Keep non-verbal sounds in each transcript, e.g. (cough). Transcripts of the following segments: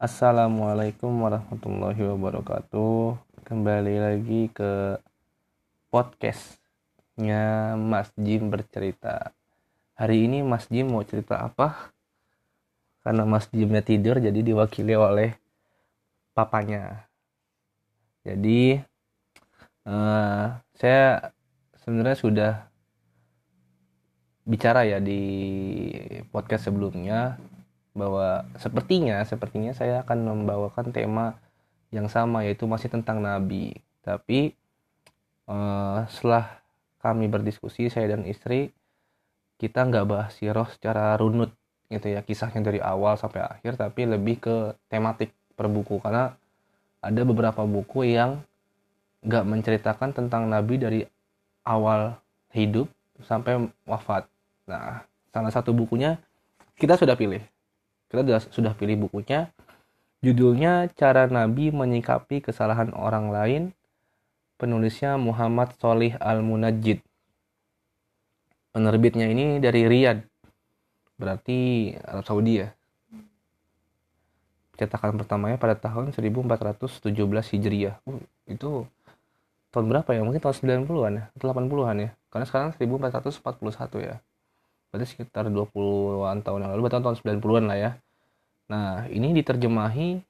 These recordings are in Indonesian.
Assalamualaikum warahmatullahi wabarakatuh. Kembali lagi ke podcastnya Mas Jim bercerita. Hari ini Mas Jim mau cerita apa? Karena Mas Jimnya tidur jadi diwakili oleh papanya. Jadi uh, saya sebenarnya sudah bicara ya di podcast sebelumnya bahwa sepertinya sepertinya saya akan membawakan tema yang sama yaitu masih tentang nabi. Tapi uh, setelah kami berdiskusi saya dan istri kita nggak bahas siroh secara runut gitu ya kisahnya dari awal sampai akhir tapi lebih ke tematik per buku. Karena ada beberapa buku yang nggak menceritakan tentang nabi dari awal hidup sampai wafat. Nah, salah satu bukunya kita sudah pilih. Kita sudah pilih bukunya. Judulnya Cara Nabi Menyikapi Kesalahan Orang Lain. Penulisnya Muhammad Solih Al-Munajjid. Penerbitnya ini dari Riyadh. Berarti Arab Saudi ya. Cetakan pertamanya pada tahun 1417 Hijriah. Uh, itu tahun berapa ya? Mungkin tahun 90-an ya, atau 80-an ya. Karena sekarang 1441 ya berarti sekitar 20-an tahun yang lalu berarti tahun 90-an lah ya nah ini diterjemahi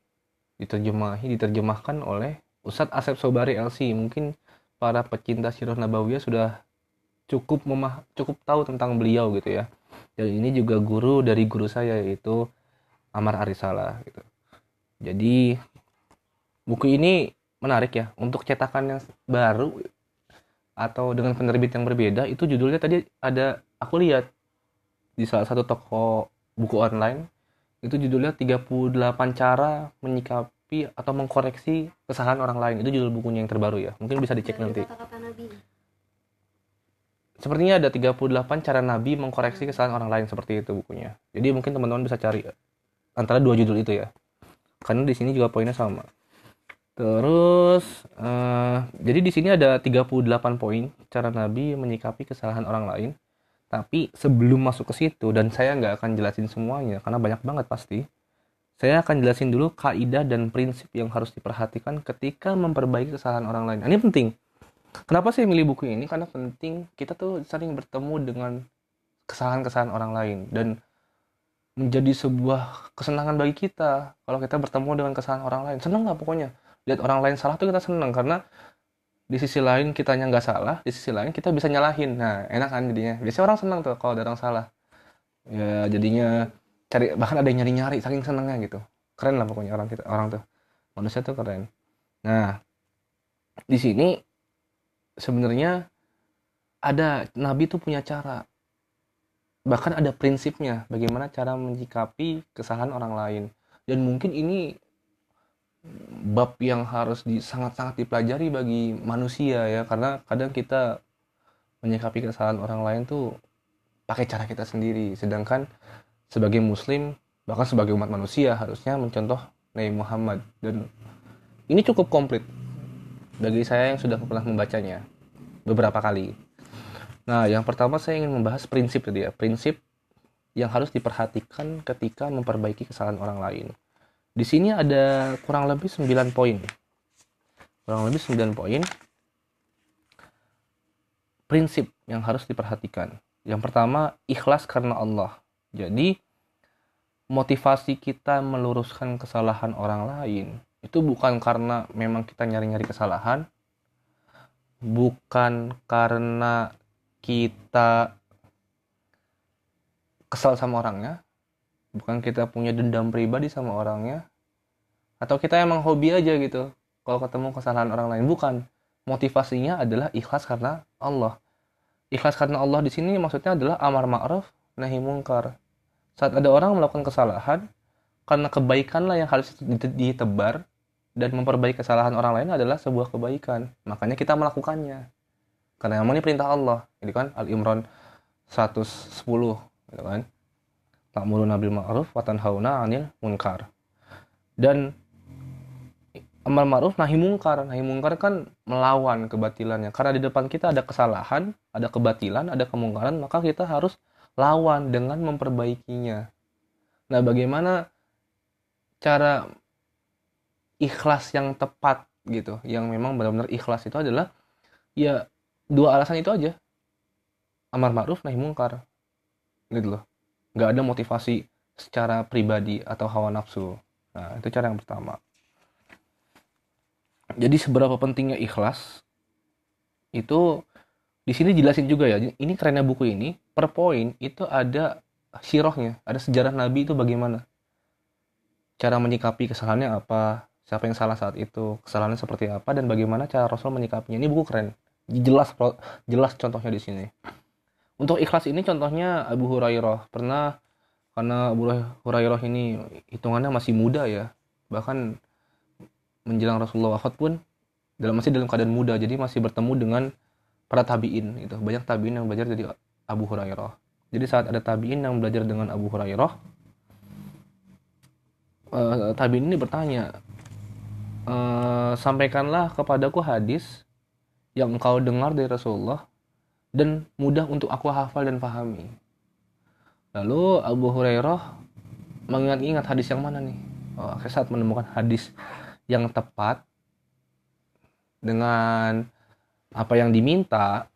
diterjemahi diterjemahkan oleh Ustadz Asep Sobari LC mungkin para pecinta sirah nabawiyah sudah cukup memah cukup tahu tentang beliau gitu ya. Dan ini juga guru dari guru saya yaitu Amar Arisala gitu. Jadi buku ini menarik ya. Untuk cetakan yang baru atau dengan penerbit yang berbeda itu judulnya tadi ada aku lihat di salah satu toko buku online itu judulnya 38 cara menyikapi atau mengkoreksi kesalahan orang lain. Itu judul bukunya yang terbaru ya. Mungkin bisa dicek nanti. sepertinya ada 38 cara Nabi mengkoreksi kesalahan orang lain seperti itu bukunya. Jadi mungkin teman-teman bisa cari antara dua judul itu ya. Karena di sini juga poinnya sama. Terus uh, jadi di sini ada 38 poin cara Nabi menyikapi kesalahan orang lain tapi sebelum masuk ke situ dan saya nggak akan jelasin semuanya karena banyak banget pasti. Saya akan jelasin dulu kaidah dan prinsip yang harus diperhatikan ketika memperbaiki kesalahan orang lain. Ini penting. Kenapa saya milih buku ini? Karena penting kita tuh sering bertemu dengan kesalahan-kesalahan orang lain dan menjadi sebuah kesenangan bagi kita kalau kita bertemu dengan kesalahan orang lain. Seneng nggak pokoknya? Lihat orang lain salah tuh kita seneng karena di sisi lain kitanya nggak salah di sisi lain kita bisa nyalahin. Nah enak kan jadinya. Biasanya orang senang tuh kalau ada orang salah. Ya jadinya cari bahkan ada yang nyari nyari saking senengnya gitu. Keren lah pokoknya orang kita orang tuh. Manusia tuh keren. Nah di sini sebenarnya ada nabi tuh punya cara. Bahkan ada prinsipnya bagaimana cara menyikapi kesalahan orang lain. Dan mungkin ini bab yang harus di, sangat-sangat dipelajari bagi manusia ya. Karena kadang kita menyikapi kesalahan orang lain tuh pakai cara kita sendiri. Sedangkan sebagai muslim bahkan sebagai umat manusia harusnya mencontoh Nabi Muhammad. Dan ini cukup komplit bagi saya yang sudah pernah membacanya beberapa kali. Nah yang pertama saya ingin membahas prinsip tadi ya. Prinsip yang harus diperhatikan ketika memperbaiki kesalahan orang lain di sini ada kurang lebih 9 poin. Kurang lebih 9 poin. Prinsip yang harus diperhatikan. Yang pertama, ikhlas karena Allah. Jadi, motivasi kita meluruskan kesalahan orang lain itu bukan karena memang kita nyari-nyari kesalahan, bukan karena kita kesal sama orangnya, bukan kita punya dendam pribadi sama orangnya. Atau kita emang hobi aja gitu. Kalau ketemu kesalahan orang lain bukan. Motivasinya adalah ikhlas karena Allah. Ikhlas karena Allah di sini maksudnya adalah amar ma'ruf nahi mungkar. Saat ada orang melakukan kesalahan karena kebaikan lah yang harus ditebar dan memperbaiki kesalahan orang lain adalah sebuah kebaikan. Makanya kita melakukannya. Karena yang ini perintah Allah. Ini kan Al Imran 110 gitu kan ta'muruna bil ma'ruf wa tanhauna 'anil munkar. Dan amal ma'ruf nahi mungkar. Nahi mungkar kan melawan kebatilannya. Karena di depan kita ada kesalahan, ada kebatilan, ada kemungkaran, maka kita harus lawan dengan memperbaikinya. Nah, bagaimana cara ikhlas yang tepat gitu yang memang benar-benar ikhlas itu adalah ya dua alasan itu aja amar ma'ruf nahi mungkar gitu loh nggak ada motivasi secara pribadi atau hawa nafsu. Nah itu cara yang pertama. Jadi seberapa pentingnya ikhlas itu di sini jelasin juga ya. Ini kerennya buku ini per poin itu ada sirohnya ada sejarah nabi itu bagaimana. Cara menyikapi kesalahannya apa siapa yang salah saat itu kesalahannya seperti apa dan bagaimana cara rasul menyikapinya. Ini buku keren. Jelas jelas contohnya di sini untuk ikhlas ini contohnya Abu Hurairah. Pernah karena Abu Hurairah ini hitungannya masih muda ya. Bahkan menjelang Rasulullah wafat pun dalam masih dalam keadaan muda. Jadi masih bertemu dengan para tabiin itu banyak tabiin yang belajar dari Abu Hurairah. Jadi saat ada tabiin yang belajar dengan Abu Hurairah uh, tabiin ini bertanya uh, sampaikanlah kepadaku hadis yang engkau dengar dari Rasulullah dan mudah untuk aku hafal dan pahami lalu Abu Hurairah mengingat-ingat hadis yang mana nih? Oh, saat menemukan hadis yang tepat dengan apa yang diminta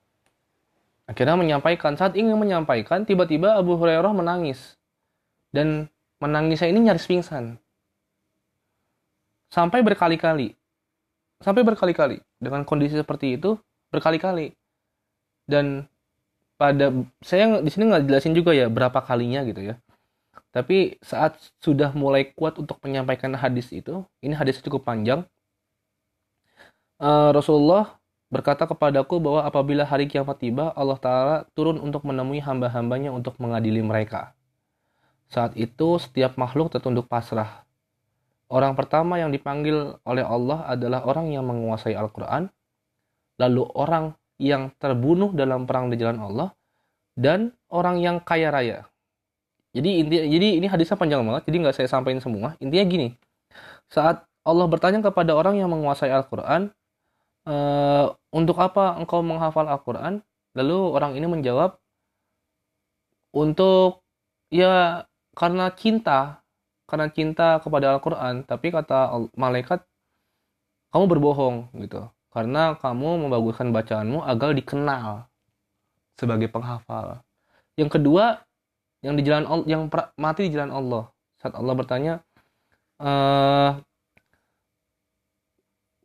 akhirnya menyampaikan. Saat ingin menyampaikan tiba-tiba Abu Hurairah menangis. Dan menangisnya ini nyaris pingsan. Sampai berkali-kali. Sampai berkali-kali. Dengan kondisi seperti itu berkali-kali dan pada saya di sini nggak jelasin juga ya berapa kalinya gitu ya tapi saat sudah mulai kuat untuk menyampaikan hadis itu ini hadis cukup panjang uh, Rasulullah berkata kepadaku bahwa apabila hari kiamat tiba, Allah Ta'ala turun untuk menemui hamba-hambanya untuk mengadili mereka. Saat itu, setiap makhluk tertunduk pasrah. Orang pertama yang dipanggil oleh Allah adalah orang yang menguasai Al-Quran, lalu orang yang terbunuh dalam perang di jalan Allah, dan orang yang kaya raya. Jadi inti, jadi ini hadisnya panjang banget, jadi nggak saya sampaikan semua. Intinya gini, saat Allah bertanya kepada orang yang menguasai Al-Quran, e, untuk apa engkau menghafal Al-Quran? Lalu orang ini menjawab, untuk ya karena cinta, karena cinta kepada Al-Quran. Tapi kata malaikat, kamu berbohong gitu. Karena kamu membaguskan bacaanmu agar dikenal sebagai penghafal. Yang kedua, yang di jalan Allah, yang mati di jalan Allah. Saat Allah bertanya, e,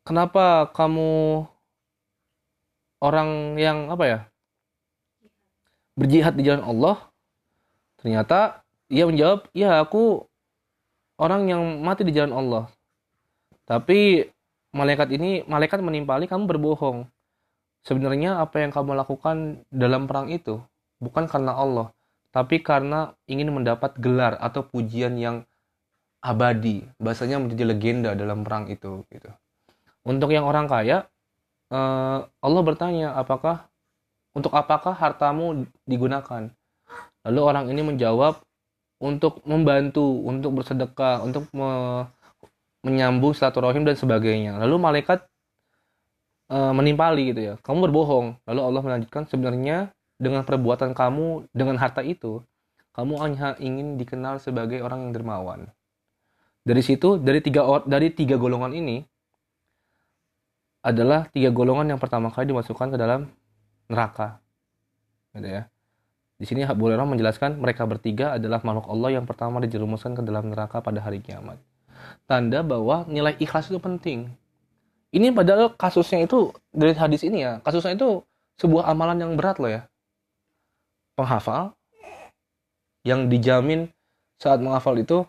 kenapa kamu orang yang apa ya berjihad di jalan Allah ternyata ia menjawab ya aku orang yang mati di jalan Allah tapi malaikat ini malaikat menimpali kamu berbohong. Sebenarnya apa yang kamu lakukan dalam perang itu bukan karena Allah tapi karena ingin mendapat gelar atau pujian yang abadi. Bahasanya menjadi legenda dalam perang itu gitu. Untuk yang orang kaya uh, Allah bertanya apakah untuk apakah hartamu digunakan? Lalu orang ini menjawab untuk membantu untuk bersedekah untuk me menyambung silaturahim dan sebagainya lalu malaikat uh, menimpali gitu ya kamu berbohong lalu Allah melanjutkan sebenarnya dengan perbuatan kamu dengan harta itu kamu hanya ingin dikenal sebagai orang yang dermawan dari situ dari tiga dari tiga golongan ini adalah tiga golongan yang pertama kali dimasukkan ke dalam neraka. Gitu ya. Di sini Abu Hurairah menjelaskan mereka bertiga adalah makhluk Allah yang pertama dijerumuskan ke dalam neraka pada hari kiamat. Tanda bahwa nilai ikhlas itu penting. Ini padahal kasusnya itu dari hadis ini ya, kasusnya itu sebuah amalan yang berat loh ya. Penghafal yang dijamin saat menghafal itu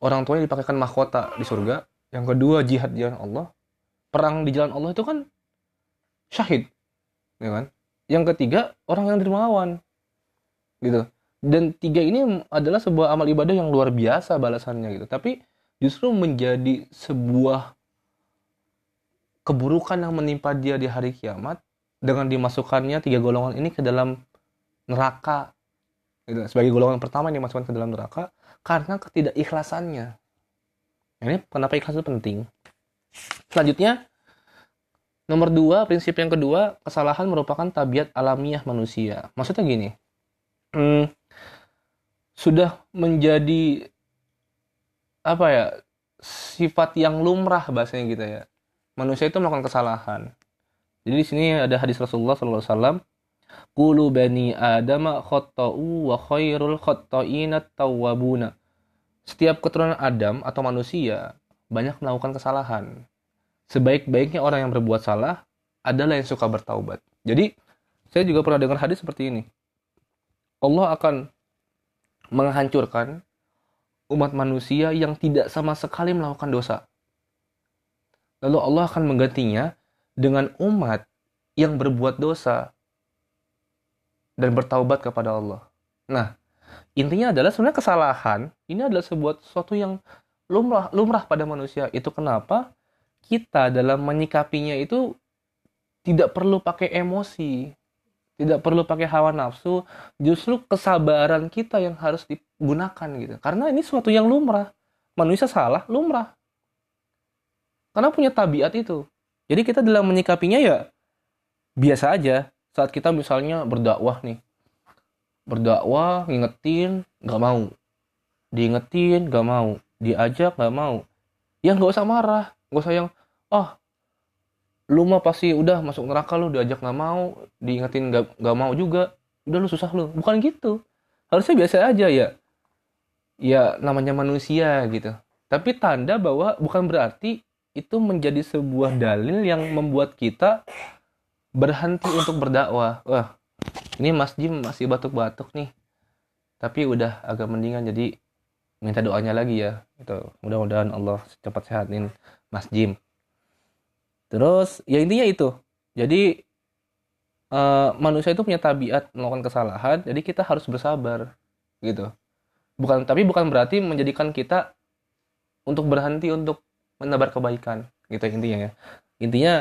orang tuanya dipakaikan mahkota di surga. Yang kedua jihad jalan Allah perang di jalan Allah itu kan syahid ya kan yang ketiga orang yang dermawan gitu dan tiga ini adalah sebuah amal ibadah yang luar biasa balasannya gitu tapi justru menjadi sebuah keburukan yang menimpa dia di hari kiamat dengan dimasukkannya tiga golongan ini ke dalam neraka gitu. sebagai golongan pertama yang dimasukkan ke dalam neraka karena ketidakikhlasannya ini kenapa ikhlas itu penting Selanjutnya, nomor dua, prinsip yang kedua, kesalahan merupakan tabiat alamiah manusia. Maksudnya gini, hmm, sudah menjadi apa ya sifat yang lumrah bahasanya gitu ya. Manusia itu melakukan kesalahan. Jadi di sini ada hadis Rasulullah SAW Kulu bani Adam khotta'u wa khairul khotta'ina tawwabuna. Setiap keturunan Adam atau manusia banyak melakukan kesalahan. Sebaik-baiknya orang yang berbuat salah adalah yang suka bertaubat. Jadi saya juga pernah dengar hadis seperti ini. Allah akan menghancurkan umat manusia yang tidak sama sekali melakukan dosa. Lalu Allah akan menggantinya dengan umat yang berbuat dosa dan bertaubat kepada Allah. Nah, intinya adalah sebenarnya kesalahan ini adalah sebuah sesuatu yang lumrah lumrah pada manusia. Itu kenapa kita dalam menyikapinya itu tidak perlu pakai emosi, tidak perlu pakai hawa nafsu justru kesabaran kita yang harus digunakan gitu. Karena ini suatu yang lumrah. Manusia salah lumrah. Karena punya tabiat itu. Jadi kita dalam menyikapinya ya biasa aja. Saat kita misalnya berdakwah nih. Berdakwah ngingetin nggak mau. Diingetin nggak mau. Diajak nggak mau. Ya nggak usah marah. Nggak usah yang oh lu mah pasti udah masuk neraka lu diajak nggak mau diingetin nggak nggak mau juga udah lu susah lu. Bukan gitu. Harusnya biasa aja ya. Ya namanya manusia gitu. Tapi tanda bahwa bukan berarti itu menjadi sebuah dalil yang membuat kita berhenti untuk berdakwah. Wah ini Mas Jim masih batuk-batuk nih. Tapi udah agak mendingan jadi minta doanya lagi ya. Itu mudah-mudahan Allah cepat sehatin Mas Jim Terus ya intinya itu. Jadi uh, manusia itu punya tabiat melakukan kesalahan, jadi kita harus bersabar gitu. Bukan tapi bukan berarti menjadikan kita untuk berhenti untuk menebar kebaikan gitu intinya ya. Intinya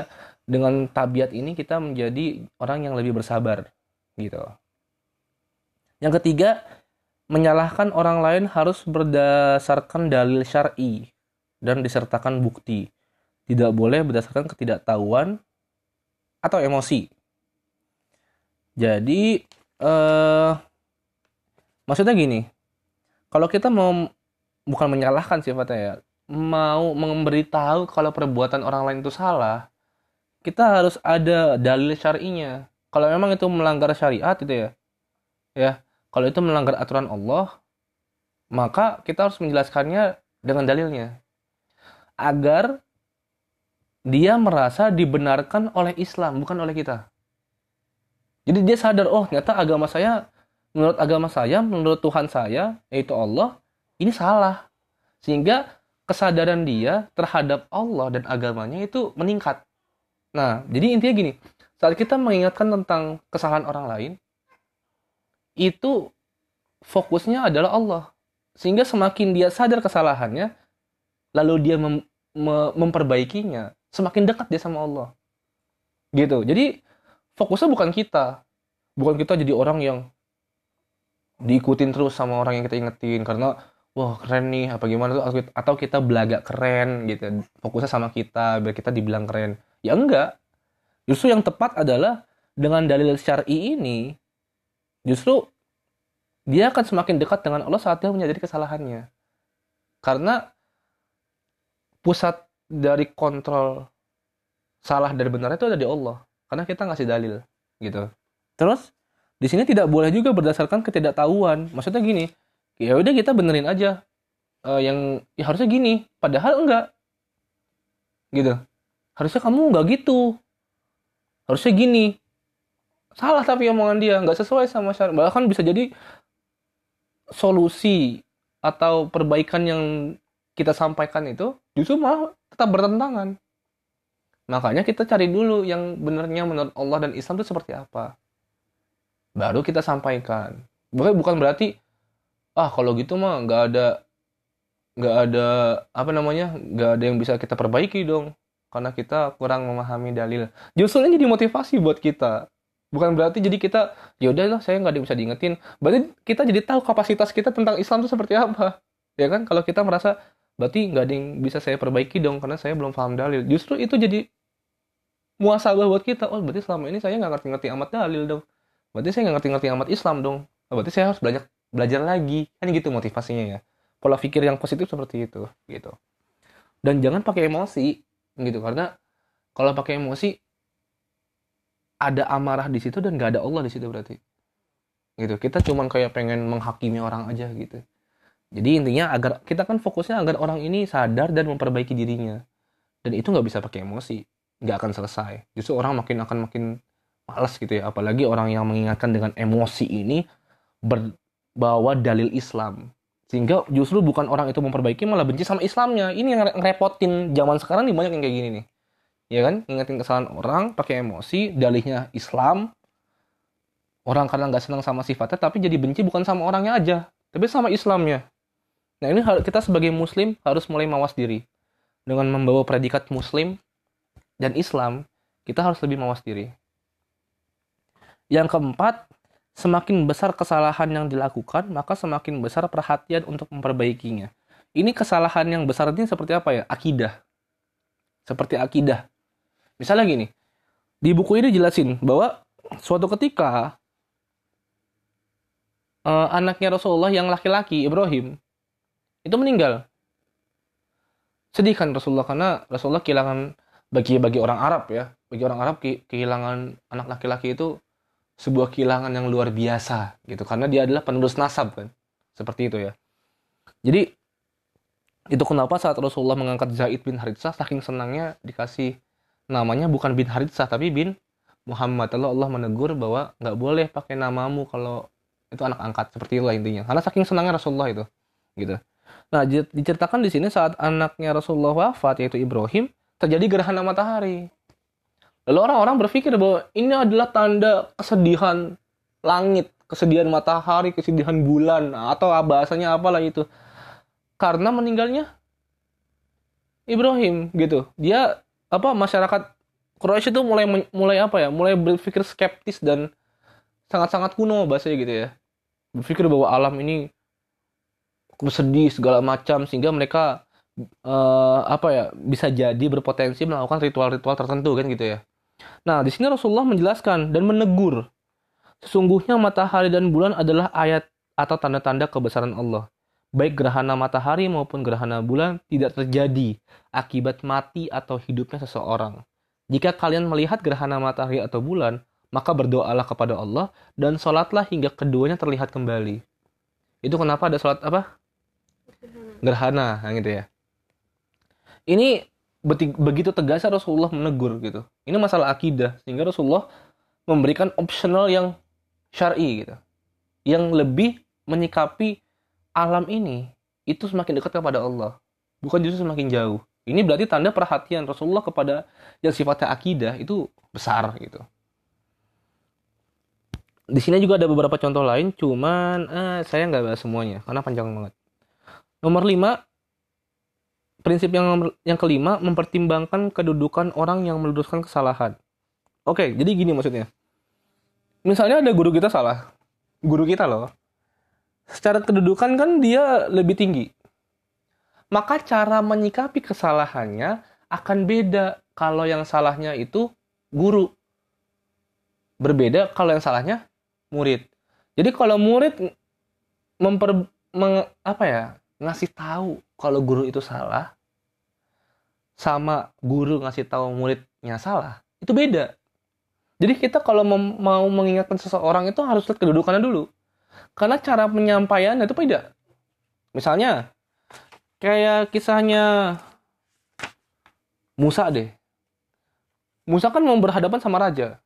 dengan tabiat ini kita menjadi orang yang lebih bersabar gitu. Yang ketiga, menyalahkan orang lain harus berdasarkan dalil syar'i dan disertakan bukti tidak boleh berdasarkan ketidaktahuan atau emosi. Jadi eh, maksudnya gini, kalau kita mau bukan menyalahkan sifatnya ya, mau memberitahu kalau perbuatan orang lain itu salah, kita harus ada dalil syar'inya. Kalau memang itu melanggar syariat itu ya, ya kalau itu melanggar aturan Allah, maka kita harus menjelaskannya dengan dalilnya agar dia merasa dibenarkan oleh Islam bukan oleh kita. Jadi dia sadar oh ternyata agama saya menurut agama saya menurut Tuhan saya yaitu Allah ini salah. Sehingga kesadaran dia terhadap Allah dan agamanya itu meningkat. Nah jadi intinya gini saat kita mengingatkan tentang kesalahan orang lain itu fokusnya adalah Allah. Sehingga semakin dia sadar kesalahannya lalu dia mem memperbaikinya semakin dekat dia sama Allah. Gitu. Jadi fokusnya bukan kita. Bukan kita jadi orang yang diikutin terus sama orang yang kita ingetin karena wah keren nih apa gimana? Tuh atau kita belaga keren gitu. Fokusnya sama kita biar kita dibilang keren. Ya enggak. Justru yang tepat adalah dengan dalil syar'i ini justru dia akan semakin dekat dengan Allah saat dia menyadari kesalahannya. Karena pusat dari kontrol salah dan benar itu ada di Allah. Karena kita ngasih dalil gitu. Terus di sini tidak boleh juga berdasarkan ketidaktahuan. Maksudnya gini ya udah kita benerin aja uh, yang ya harusnya gini padahal enggak. Gitu. Harusnya kamu enggak gitu. Harusnya gini. Salah tapi omongan dia nggak sesuai sama syarat bahkan bisa jadi solusi atau perbaikan yang kita sampaikan itu justru malah tetap bertentangan. Makanya kita cari dulu yang benarnya menurut Allah dan Islam itu seperti apa. Baru kita sampaikan. Bukan berarti ah kalau gitu mah nggak ada nggak ada apa namanya nggak ada yang bisa kita perbaiki dong karena kita kurang memahami dalil. Justru ini jadi motivasi buat kita. Bukan berarti jadi kita ya udahlah saya nggak bisa diingetin. Berarti kita jadi tahu kapasitas kita tentang Islam itu seperti apa. Ya kan kalau kita merasa berarti nggak ada yang bisa saya perbaiki dong karena saya belum paham dalil. Justru itu jadi muasabah buat kita. Oh berarti selama ini saya nggak ngerti-ngerti amat dalil dong. Berarti saya nggak ngerti-ngerti amat Islam dong. Oh, berarti saya harus belajar belajar lagi. Kan gitu motivasinya ya. Pola pikir yang positif seperti itu gitu. Dan jangan pakai emosi gitu. Karena kalau pakai emosi ada amarah di situ dan gak ada Allah di situ berarti. Gitu. Kita cuman kayak pengen menghakimi orang aja gitu jadi intinya agar kita kan fokusnya agar orang ini sadar dan memperbaiki dirinya. Dan itu nggak bisa pakai emosi nggak akan selesai. Justru orang makin akan makin malas gitu ya. Apalagi orang yang mengingatkan dengan emosi ini berbawa dalil Islam. Sehingga justru bukan orang itu memperbaiki malah benci sama Islamnya. Ini yang ngerepotin zaman sekarang nih banyak yang kayak gini nih. Ya kan? Ingetin kesalahan orang pakai emosi dalihnya Islam. Orang karena nggak senang sama sifatnya tapi jadi benci bukan sama orangnya aja tapi sama Islamnya nah ini kita sebagai muslim harus mulai mawas diri dengan membawa predikat muslim dan Islam kita harus lebih mawas diri yang keempat semakin besar kesalahan yang dilakukan, maka semakin besar perhatian untuk memperbaikinya. Ini kesalahan yang besar ini seperti apa ya? Akidah. Seperti akidah. Misalnya gini, di buku ini jelasin bahwa suatu ketika uh, anaknya Rasulullah yang laki-laki Ibrahim itu meninggal. Sedih kan Rasulullah karena Rasulullah kehilangan bagi bagi orang Arab ya, bagi orang Arab kehilangan anak laki-laki itu sebuah kehilangan yang luar biasa gitu. Karena dia adalah penerus nasab kan. Seperti itu ya. Jadi itu kenapa saat Rasulullah mengangkat Zaid bin Haritsah saking senangnya dikasih namanya bukan bin Haritsah tapi bin Muhammad. Lalu Allah menegur bahwa nggak boleh pakai namamu kalau itu anak angkat. Seperti itu intinya. Karena saking senangnya Rasulullah itu gitu nah diceritakan di sini saat anaknya Rasulullah wafat yaitu Ibrahim terjadi gerhana matahari Lalu orang-orang berpikir bahwa ini adalah tanda kesedihan langit, kesedihan matahari, kesedihan bulan, atau bahasanya apalah itu. Karena meninggalnya Ibrahim gitu. Dia apa masyarakat Quraisy itu mulai mulai apa ya? Mulai berpikir skeptis dan sangat-sangat kuno bahasanya gitu ya. Berpikir bahwa alam ini sedih segala macam sehingga mereka uh, apa ya bisa jadi berpotensi melakukan ritual-ritual tertentu kan gitu ya. Nah, di sini Rasulullah menjelaskan dan menegur. Sesungguhnya matahari dan bulan adalah ayat atau tanda-tanda kebesaran Allah. Baik gerhana matahari maupun gerhana bulan tidak terjadi akibat mati atau hidupnya seseorang. Jika kalian melihat gerhana matahari atau bulan, maka berdoalah kepada Allah dan sholatlah hingga keduanya terlihat kembali. Itu kenapa ada sholat apa? Gerhana, gitu ya. Ini begitu tegas Rasulullah menegur gitu. Ini masalah akidah sehingga Rasulullah memberikan optional yang syar'i gitu. Yang lebih menyikapi alam ini itu semakin dekat kepada Allah, bukan justru semakin jauh. Ini berarti tanda perhatian Rasulullah kepada yang sifatnya akidah itu besar gitu. Di sini juga ada beberapa contoh lain, cuman eh, saya nggak bahas semuanya karena panjang banget. Nomor 5, prinsip yang yang kelima mempertimbangkan kedudukan orang yang meluruskan kesalahan. Oke, jadi gini maksudnya. Misalnya ada guru kita salah, guru kita loh. Secara kedudukan kan dia lebih tinggi. Maka cara menyikapi kesalahannya akan beda kalau yang salahnya itu guru. Berbeda kalau yang salahnya murid. Jadi kalau murid memper meng, apa ya ngasih tahu kalau guru itu salah sama guru ngasih tahu muridnya salah itu beda. Jadi kita kalau mau mengingatkan seseorang itu harus lihat kedudukannya dulu. Karena cara penyampaian itu beda. Misalnya kayak kisahnya Musa deh. Musa kan mau berhadapan sama raja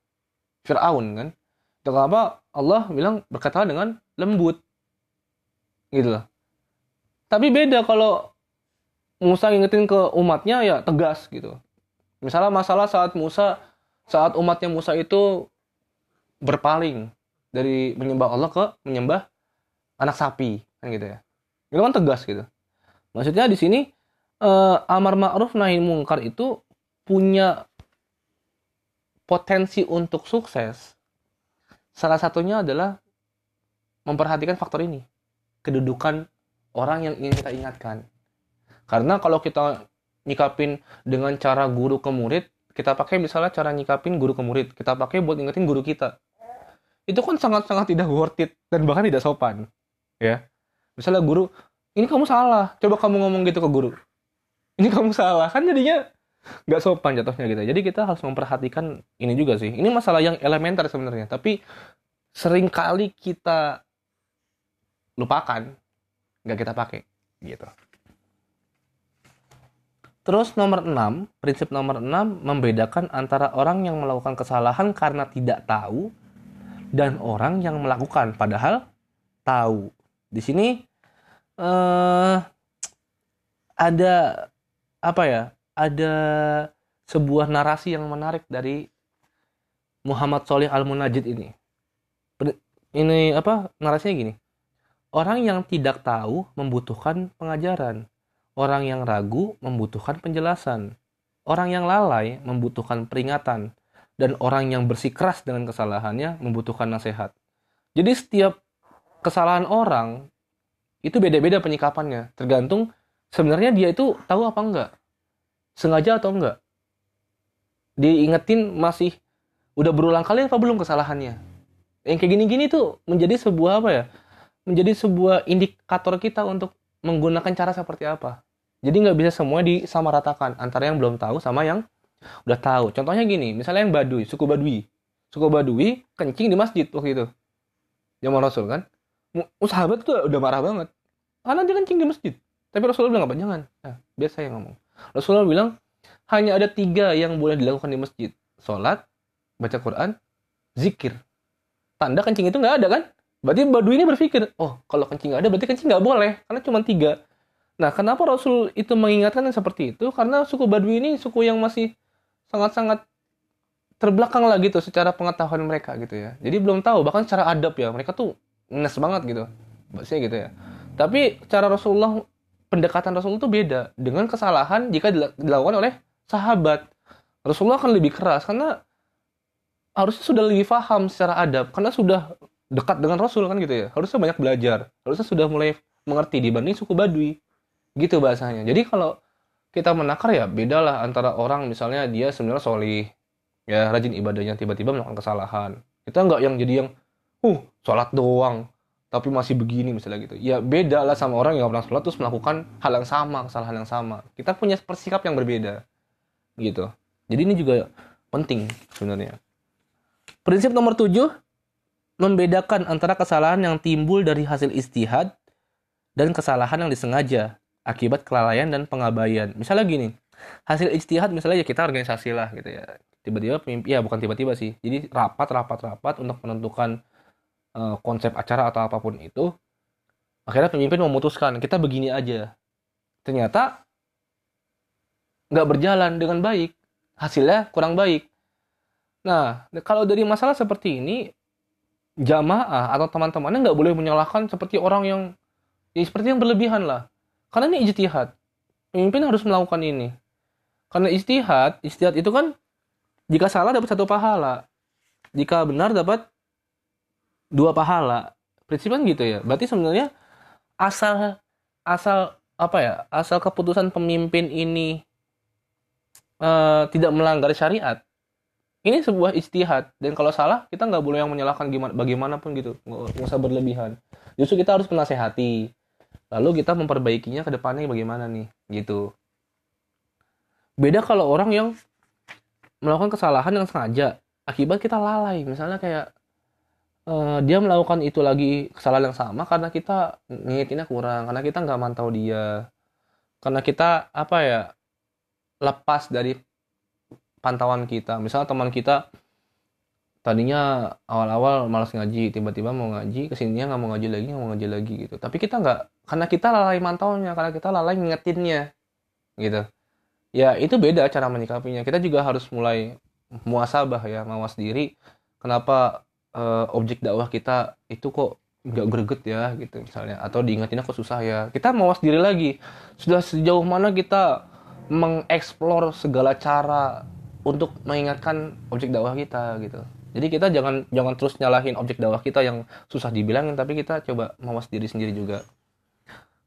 Fir'aun kan. Itu apa? Allah bilang berkata dengan lembut. Gitu loh tapi beda kalau Musa ngingetin ke umatnya ya tegas gitu. Misalnya masalah saat Musa saat umatnya Musa itu berpaling dari menyembah Allah ke menyembah anak sapi kan gitu ya. Itu kan tegas gitu. Maksudnya di sini uh, amar ma'ruf nahi mungkar itu punya potensi untuk sukses. Salah satunya adalah memperhatikan faktor ini. Kedudukan orang yang ingin kita ingatkan. Karena kalau kita nyikapin dengan cara guru ke murid, kita pakai misalnya cara nyikapin guru ke murid, kita pakai buat ingetin guru kita. Itu kan sangat-sangat tidak worth it dan bahkan tidak sopan. Ya. Misalnya guru, ini kamu salah, coba kamu ngomong gitu ke guru. ini kamu salah kan jadinya nggak sopan jatuhnya gitu jadi kita harus memperhatikan ini juga sih ini masalah yang elementer sebenarnya tapi sering kali kita lupakan nggak kita pakai gitu Terus nomor 6, prinsip nomor 6 membedakan antara orang yang melakukan kesalahan karena tidak tahu dan orang yang melakukan padahal tahu. Di sini eh ada apa ya? Ada sebuah narasi yang menarik dari Muhammad Solih Al-Munajid ini. Ini apa? Narasinya gini. Orang yang tidak tahu membutuhkan pengajaran Orang yang ragu membutuhkan penjelasan. Orang yang lalai membutuhkan peringatan. Dan orang yang bersikeras dengan kesalahannya membutuhkan nasihat. Jadi setiap kesalahan orang itu beda-beda penyikapannya. Tergantung sebenarnya dia itu tahu apa enggak. Sengaja atau enggak. Diingetin masih udah berulang kali apa belum kesalahannya. Yang kayak gini-gini tuh menjadi sebuah apa ya? Menjadi sebuah indikator kita untuk menggunakan cara seperti apa. Jadi nggak bisa semua disamaratakan antara yang belum tahu sama yang udah tahu. Contohnya gini, misalnya yang Baduy, suku Baduy. Suku Baduy kencing di masjid waktu itu. Zaman Rasul kan. Sahabat tuh udah marah banget. Karena dia kencing di masjid. Tapi Rasulullah bilang apa? Jangan. Nah, biasa yang ngomong. Rasulullah bilang, hanya ada tiga yang boleh dilakukan di masjid. Sholat, baca Quran, zikir. Tanda kencing itu nggak ada kan? Berarti Baduy ini berpikir, oh kalau kencing nggak ada berarti kencing nggak boleh. Karena cuma tiga. Nah, kenapa Rasul itu mengingatkan yang seperti itu? Karena suku Badui ini suku yang masih sangat-sangat terbelakang lah gitu secara pengetahuan mereka gitu ya. Jadi belum tahu bahkan secara adab ya. Mereka tuh nes banget gitu. Bahasanya gitu ya. Tapi cara Rasulullah pendekatan Rasul itu beda dengan kesalahan jika dilakukan oleh sahabat. Rasulullah akan lebih keras karena harusnya sudah lebih paham secara adab karena sudah dekat dengan Rasul kan gitu ya. Harusnya banyak belajar. Harusnya sudah mulai mengerti dibanding suku Badui. Gitu bahasanya. Jadi kalau kita menakar ya bedalah antara orang misalnya dia sebenarnya solih ya rajin ibadahnya tiba-tiba melakukan kesalahan. Kita nggak yang jadi yang uh sholat doang tapi masih begini misalnya gitu. Ya beda lah sama orang yang pernah sholat terus melakukan hal yang sama kesalahan yang sama. Kita punya persikap yang berbeda. Gitu. Jadi ini juga penting sebenarnya. Prinsip nomor tujuh membedakan antara kesalahan yang timbul dari hasil istihad dan kesalahan yang disengaja akibat kelalaian dan pengabaian. Misalnya gini, hasil ijtihad misalnya ya kita organisasi lah gitu ya. Tiba-tiba pemimpin ya bukan tiba-tiba sih. Jadi rapat rapat rapat untuk menentukan uh, konsep acara atau apa pun itu. Akhirnya pemimpin memutuskan kita begini aja. Ternyata nggak berjalan dengan baik. Hasilnya kurang baik. Nah, kalau dari masalah seperti ini, jamaah atau teman-temannya nggak boleh menyalahkan seperti orang yang ya seperti yang berlebihan lah karena ini ijtihad. Pemimpin harus melakukan ini. Karena istihad, istihad itu kan jika salah dapat satu pahala. Jika benar dapat dua pahala. Prinsipnya gitu ya. Berarti sebenarnya asal asal apa ya? Asal keputusan pemimpin ini uh, tidak melanggar syariat. Ini sebuah istihad. Dan kalau salah kita nggak boleh yang menyalahkan gimana bagaimanapun gitu. Nggak usah berlebihan. Justru kita harus menasehati. Lalu kita memperbaikinya ke depannya bagaimana nih gitu. Beda kalau orang yang melakukan kesalahan yang sengaja. Akibat kita lalai. Misalnya kayak uh, dia melakukan itu lagi kesalahan yang sama karena kita ngingetinnya kurang karena kita nggak mantau dia. Karena kita apa ya lepas dari pantauan kita. Misalnya teman kita tadinya awal-awal malas ngaji tiba-tiba mau ngaji ke sininya nggak mau ngaji lagi nggak mau ngaji lagi gitu. Tapi kita nggak karena kita lalai mantaunya karena kita lalai ngingetinnya gitu. Ya itu beda cara menyikapinya. Kita juga harus mulai muasabah ya mawas diri. Kenapa uh, objek dakwah kita itu kok nggak greget ya gitu misalnya. Atau diingetinnya kok susah ya. Kita mawas diri lagi. Sudah sejauh mana kita mengeksplor segala cara untuk mengingatkan objek dakwah kita gitu jadi kita jangan jangan terus nyalahin objek dakwah kita yang susah dibilangin tapi kita coba mawas diri sendiri juga.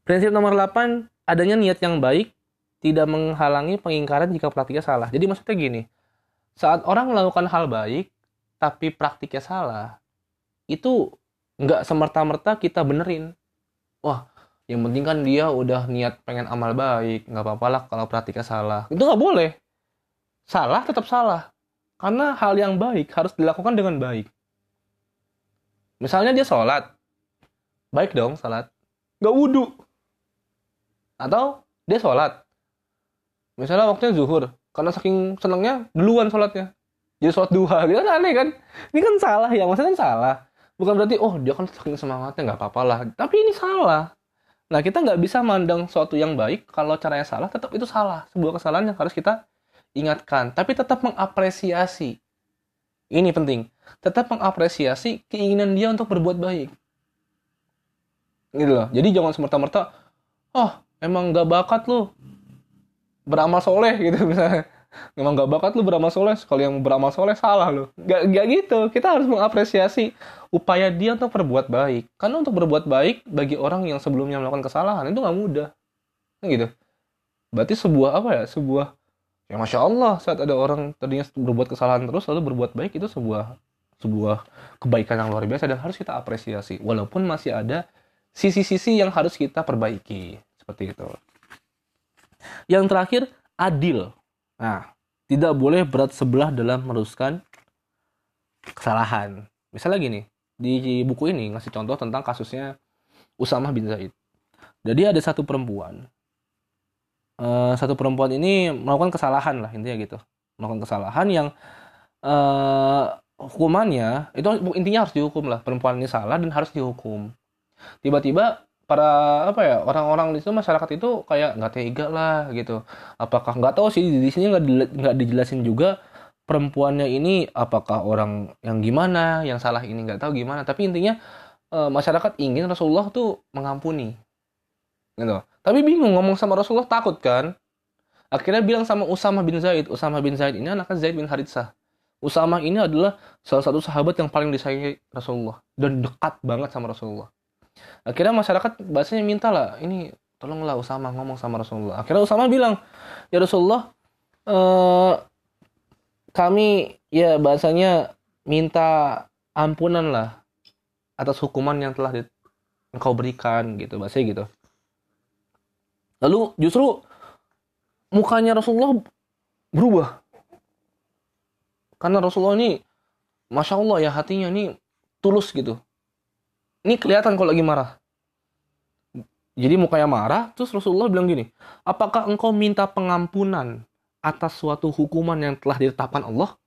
Prinsip nomor 8, adanya niat yang baik tidak menghalangi pengingkaran jika praktiknya salah. Jadi maksudnya gini, saat orang melakukan hal baik tapi praktiknya salah, itu nggak semerta-merta kita benerin. Wah, yang penting kan dia udah niat pengen amal baik nggak apa-apa lah kalau praktiknya salah itu nggak boleh salah tetap salah. Karena hal yang baik harus dilakukan dengan baik. Misalnya dia sholat. Baik dong sholat. Nggak wudhu atau dia sholat. Misalnya waktunya zuhur. Karena saking senengnya duluan sholatnya. Jadi sholat duha. (laughs) Gitu kan aneh kan? Ini kan salah ya. Maksudnya kan salah. Bukan berarti oh dia kan saking semangatnya nggak apa-apa lah. Tapi ini salah. Nah, kita nggak bisa mandang suatu yang baik kalau caranya salah, tetap itu salah. Sebuah kesalahan yang harus kita ingatkan, tapi tetap mengapresiasi. Ini penting. Tetap mengapresiasi keinginan dia untuk berbuat baik. Gitu loh. Jadi jangan semerta-merta, oh, emang nggak bakat lu beramal soleh (laughs) gitu misalnya. Memang nggak bakat lu beramal soleh, sekali yang beramal soleh salah lu. Gak, gak gitu. Kita harus mengapresiasi upaya dia untuk berbuat baik. Karena untuk berbuat baik bagi orang yang sebelumnya melakukan kesalahan itu nggak mudah. Gitu. Berarti sebuah apa ya? Sebuah ya masya Allah saat ada orang tadinya berbuat kesalahan terus lalu berbuat baik itu sebuah sebuah kebaikan yang luar biasa dan harus kita apresiasi. Walaupun masih ada sisi-sisi yang harus kita perbaiki seperti itu. Yang terakhir adil. Nah, tidak boleh berat sebelah dalam meneruskan kesalahan. Misalnya gini, di buku ini ngasih contoh tentang kasusnya Usamah bin Zaid. Jadi ada satu perempuan, uh, satu perempuan ini melakukan kesalahan lah intinya gitu, melakukan kesalahan yang uh, hukumannya itu intinya harus dihukum lah. Perempuan ini salah dan harus dihukum. Tiba-tiba para apa ya orang-orang di situ masyarakat itu kayak nggak tega lah gitu. Apakah nggak tahu sih di sini nggak dijelasin juga perempuannya ini apakah orang yang gimana, yang salah ini nggak tahu gimana. Tapi intinya e, masyarakat ingin Rasulullah tuh mengampuni, gitu. Tapi bingung ngomong sama Rasulullah takut kan. Akhirnya bilang sama Usama bin Zaid. Usama bin Zaid ini anaknya Zaid bin Haritsah. Usama ini adalah salah satu sahabat yang paling disayangi Rasulullah dan dekat banget sama Rasulullah. Akhirnya masyarakat bahasanya minta lah, ini tolonglah Usama ngomong sama Rasulullah. Akhirnya Usama bilang, ya Rasulullah, eh, kami ya bahasanya minta ampunan lah atas hukuman yang telah engkau berikan gitu bahasanya gitu lalu justru mukanya Rasulullah berubah karena Rasulullah ini masya Allah ya hatinya ini tulus gitu ini kelihatan kalau lagi marah jadi mukanya marah terus Rasulullah bilang gini apakah engkau minta pengampunan atas suatu hukuman yang telah ditetapkan Allah.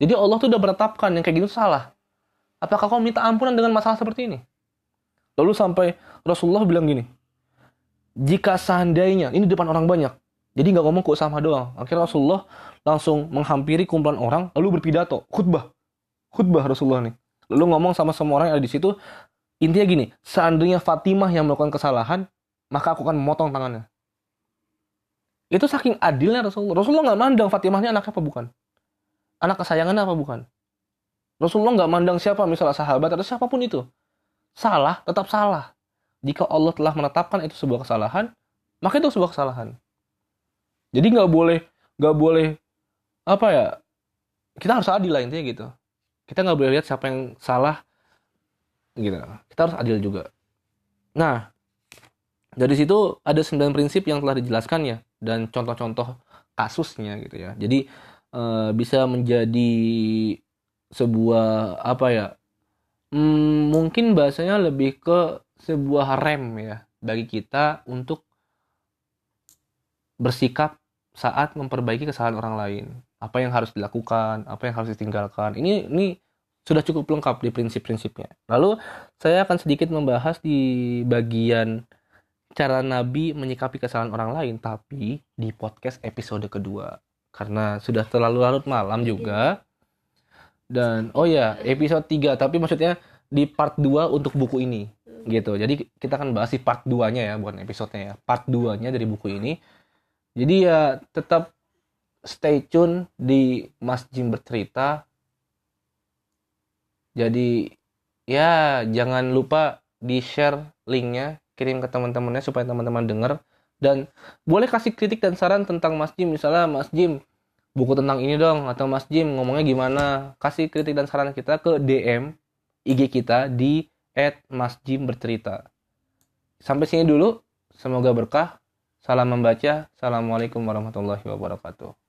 Jadi Allah tuh udah menetapkan yang kayak gitu salah. Apakah kau minta ampunan dengan masalah seperti ini? Lalu sampai Rasulullah bilang gini, jika seandainya ini depan orang banyak, jadi nggak ngomong ke Usama doang. Akhirnya Rasulullah langsung menghampiri kumpulan orang, lalu berpidato, khutbah, khutbah Rasulullah nih. Lalu ngomong sama semua orang yang ada di situ, intinya gini, seandainya Fatimah yang melakukan kesalahan, maka aku akan memotong tangannya. Itu saking adilnya Rasulullah. Rasulullah nggak mandang Fatimah ini anaknya apa bukan. Anak kesayangannya apa bukan. Rasulullah nggak mandang siapa misalnya sahabat atau siapa pun itu. Salah, tetap salah. Jika Allah telah menetapkan itu sebuah kesalahan, maka itu sebuah kesalahan. Jadi nggak boleh, nggak boleh apa ya? Kita harus adil lah intinya gitu. Kita nggak boleh lihat siapa yang salah, gitu. Kita harus adil juga. Nah, dari situ ada sembilan prinsip yang telah dijelaskan ya dan contoh-contoh kasusnya gitu ya. Jadi e, bisa menjadi sebuah apa ya? Hmm, mungkin bahasanya lebih ke sebuah rem ya bagi kita untuk bersikap saat memperbaiki kesalahan orang lain. Apa yang harus dilakukan, apa yang harus ditinggalkan. Ini ini sudah cukup lengkap di prinsip-prinsipnya. Lalu saya akan sedikit membahas di bagian cara Nabi menyikapi kesalahan orang lain, tapi di podcast episode kedua. Karena sudah terlalu larut malam juga. Dan oh ya, episode 3, tapi maksudnya di part 2 untuk buku ini. Gitu. Jadi kita akan bahas di part 2-nya ya, bukan episodenya ya. Part 2-nya dari buku ini. Jadi ya tetap stay tune di Mas Jim bercerita. Jadi ya jangan lupa di share linknya kirim ke teman-temannya supaya teman-teman dengar dan boleh kasih kritik dan saran tentang Mas Jim misalnya Mas Jim buku tentang ini dong atau Mas Jim ngomongnya gimana kasih kritik dan saran kita ke DM IG kita di @masjim bercerita. Sampai sini dulu semoga berkah. Salam membaca. Assalamualaikum warahmatullahi wabarakatuh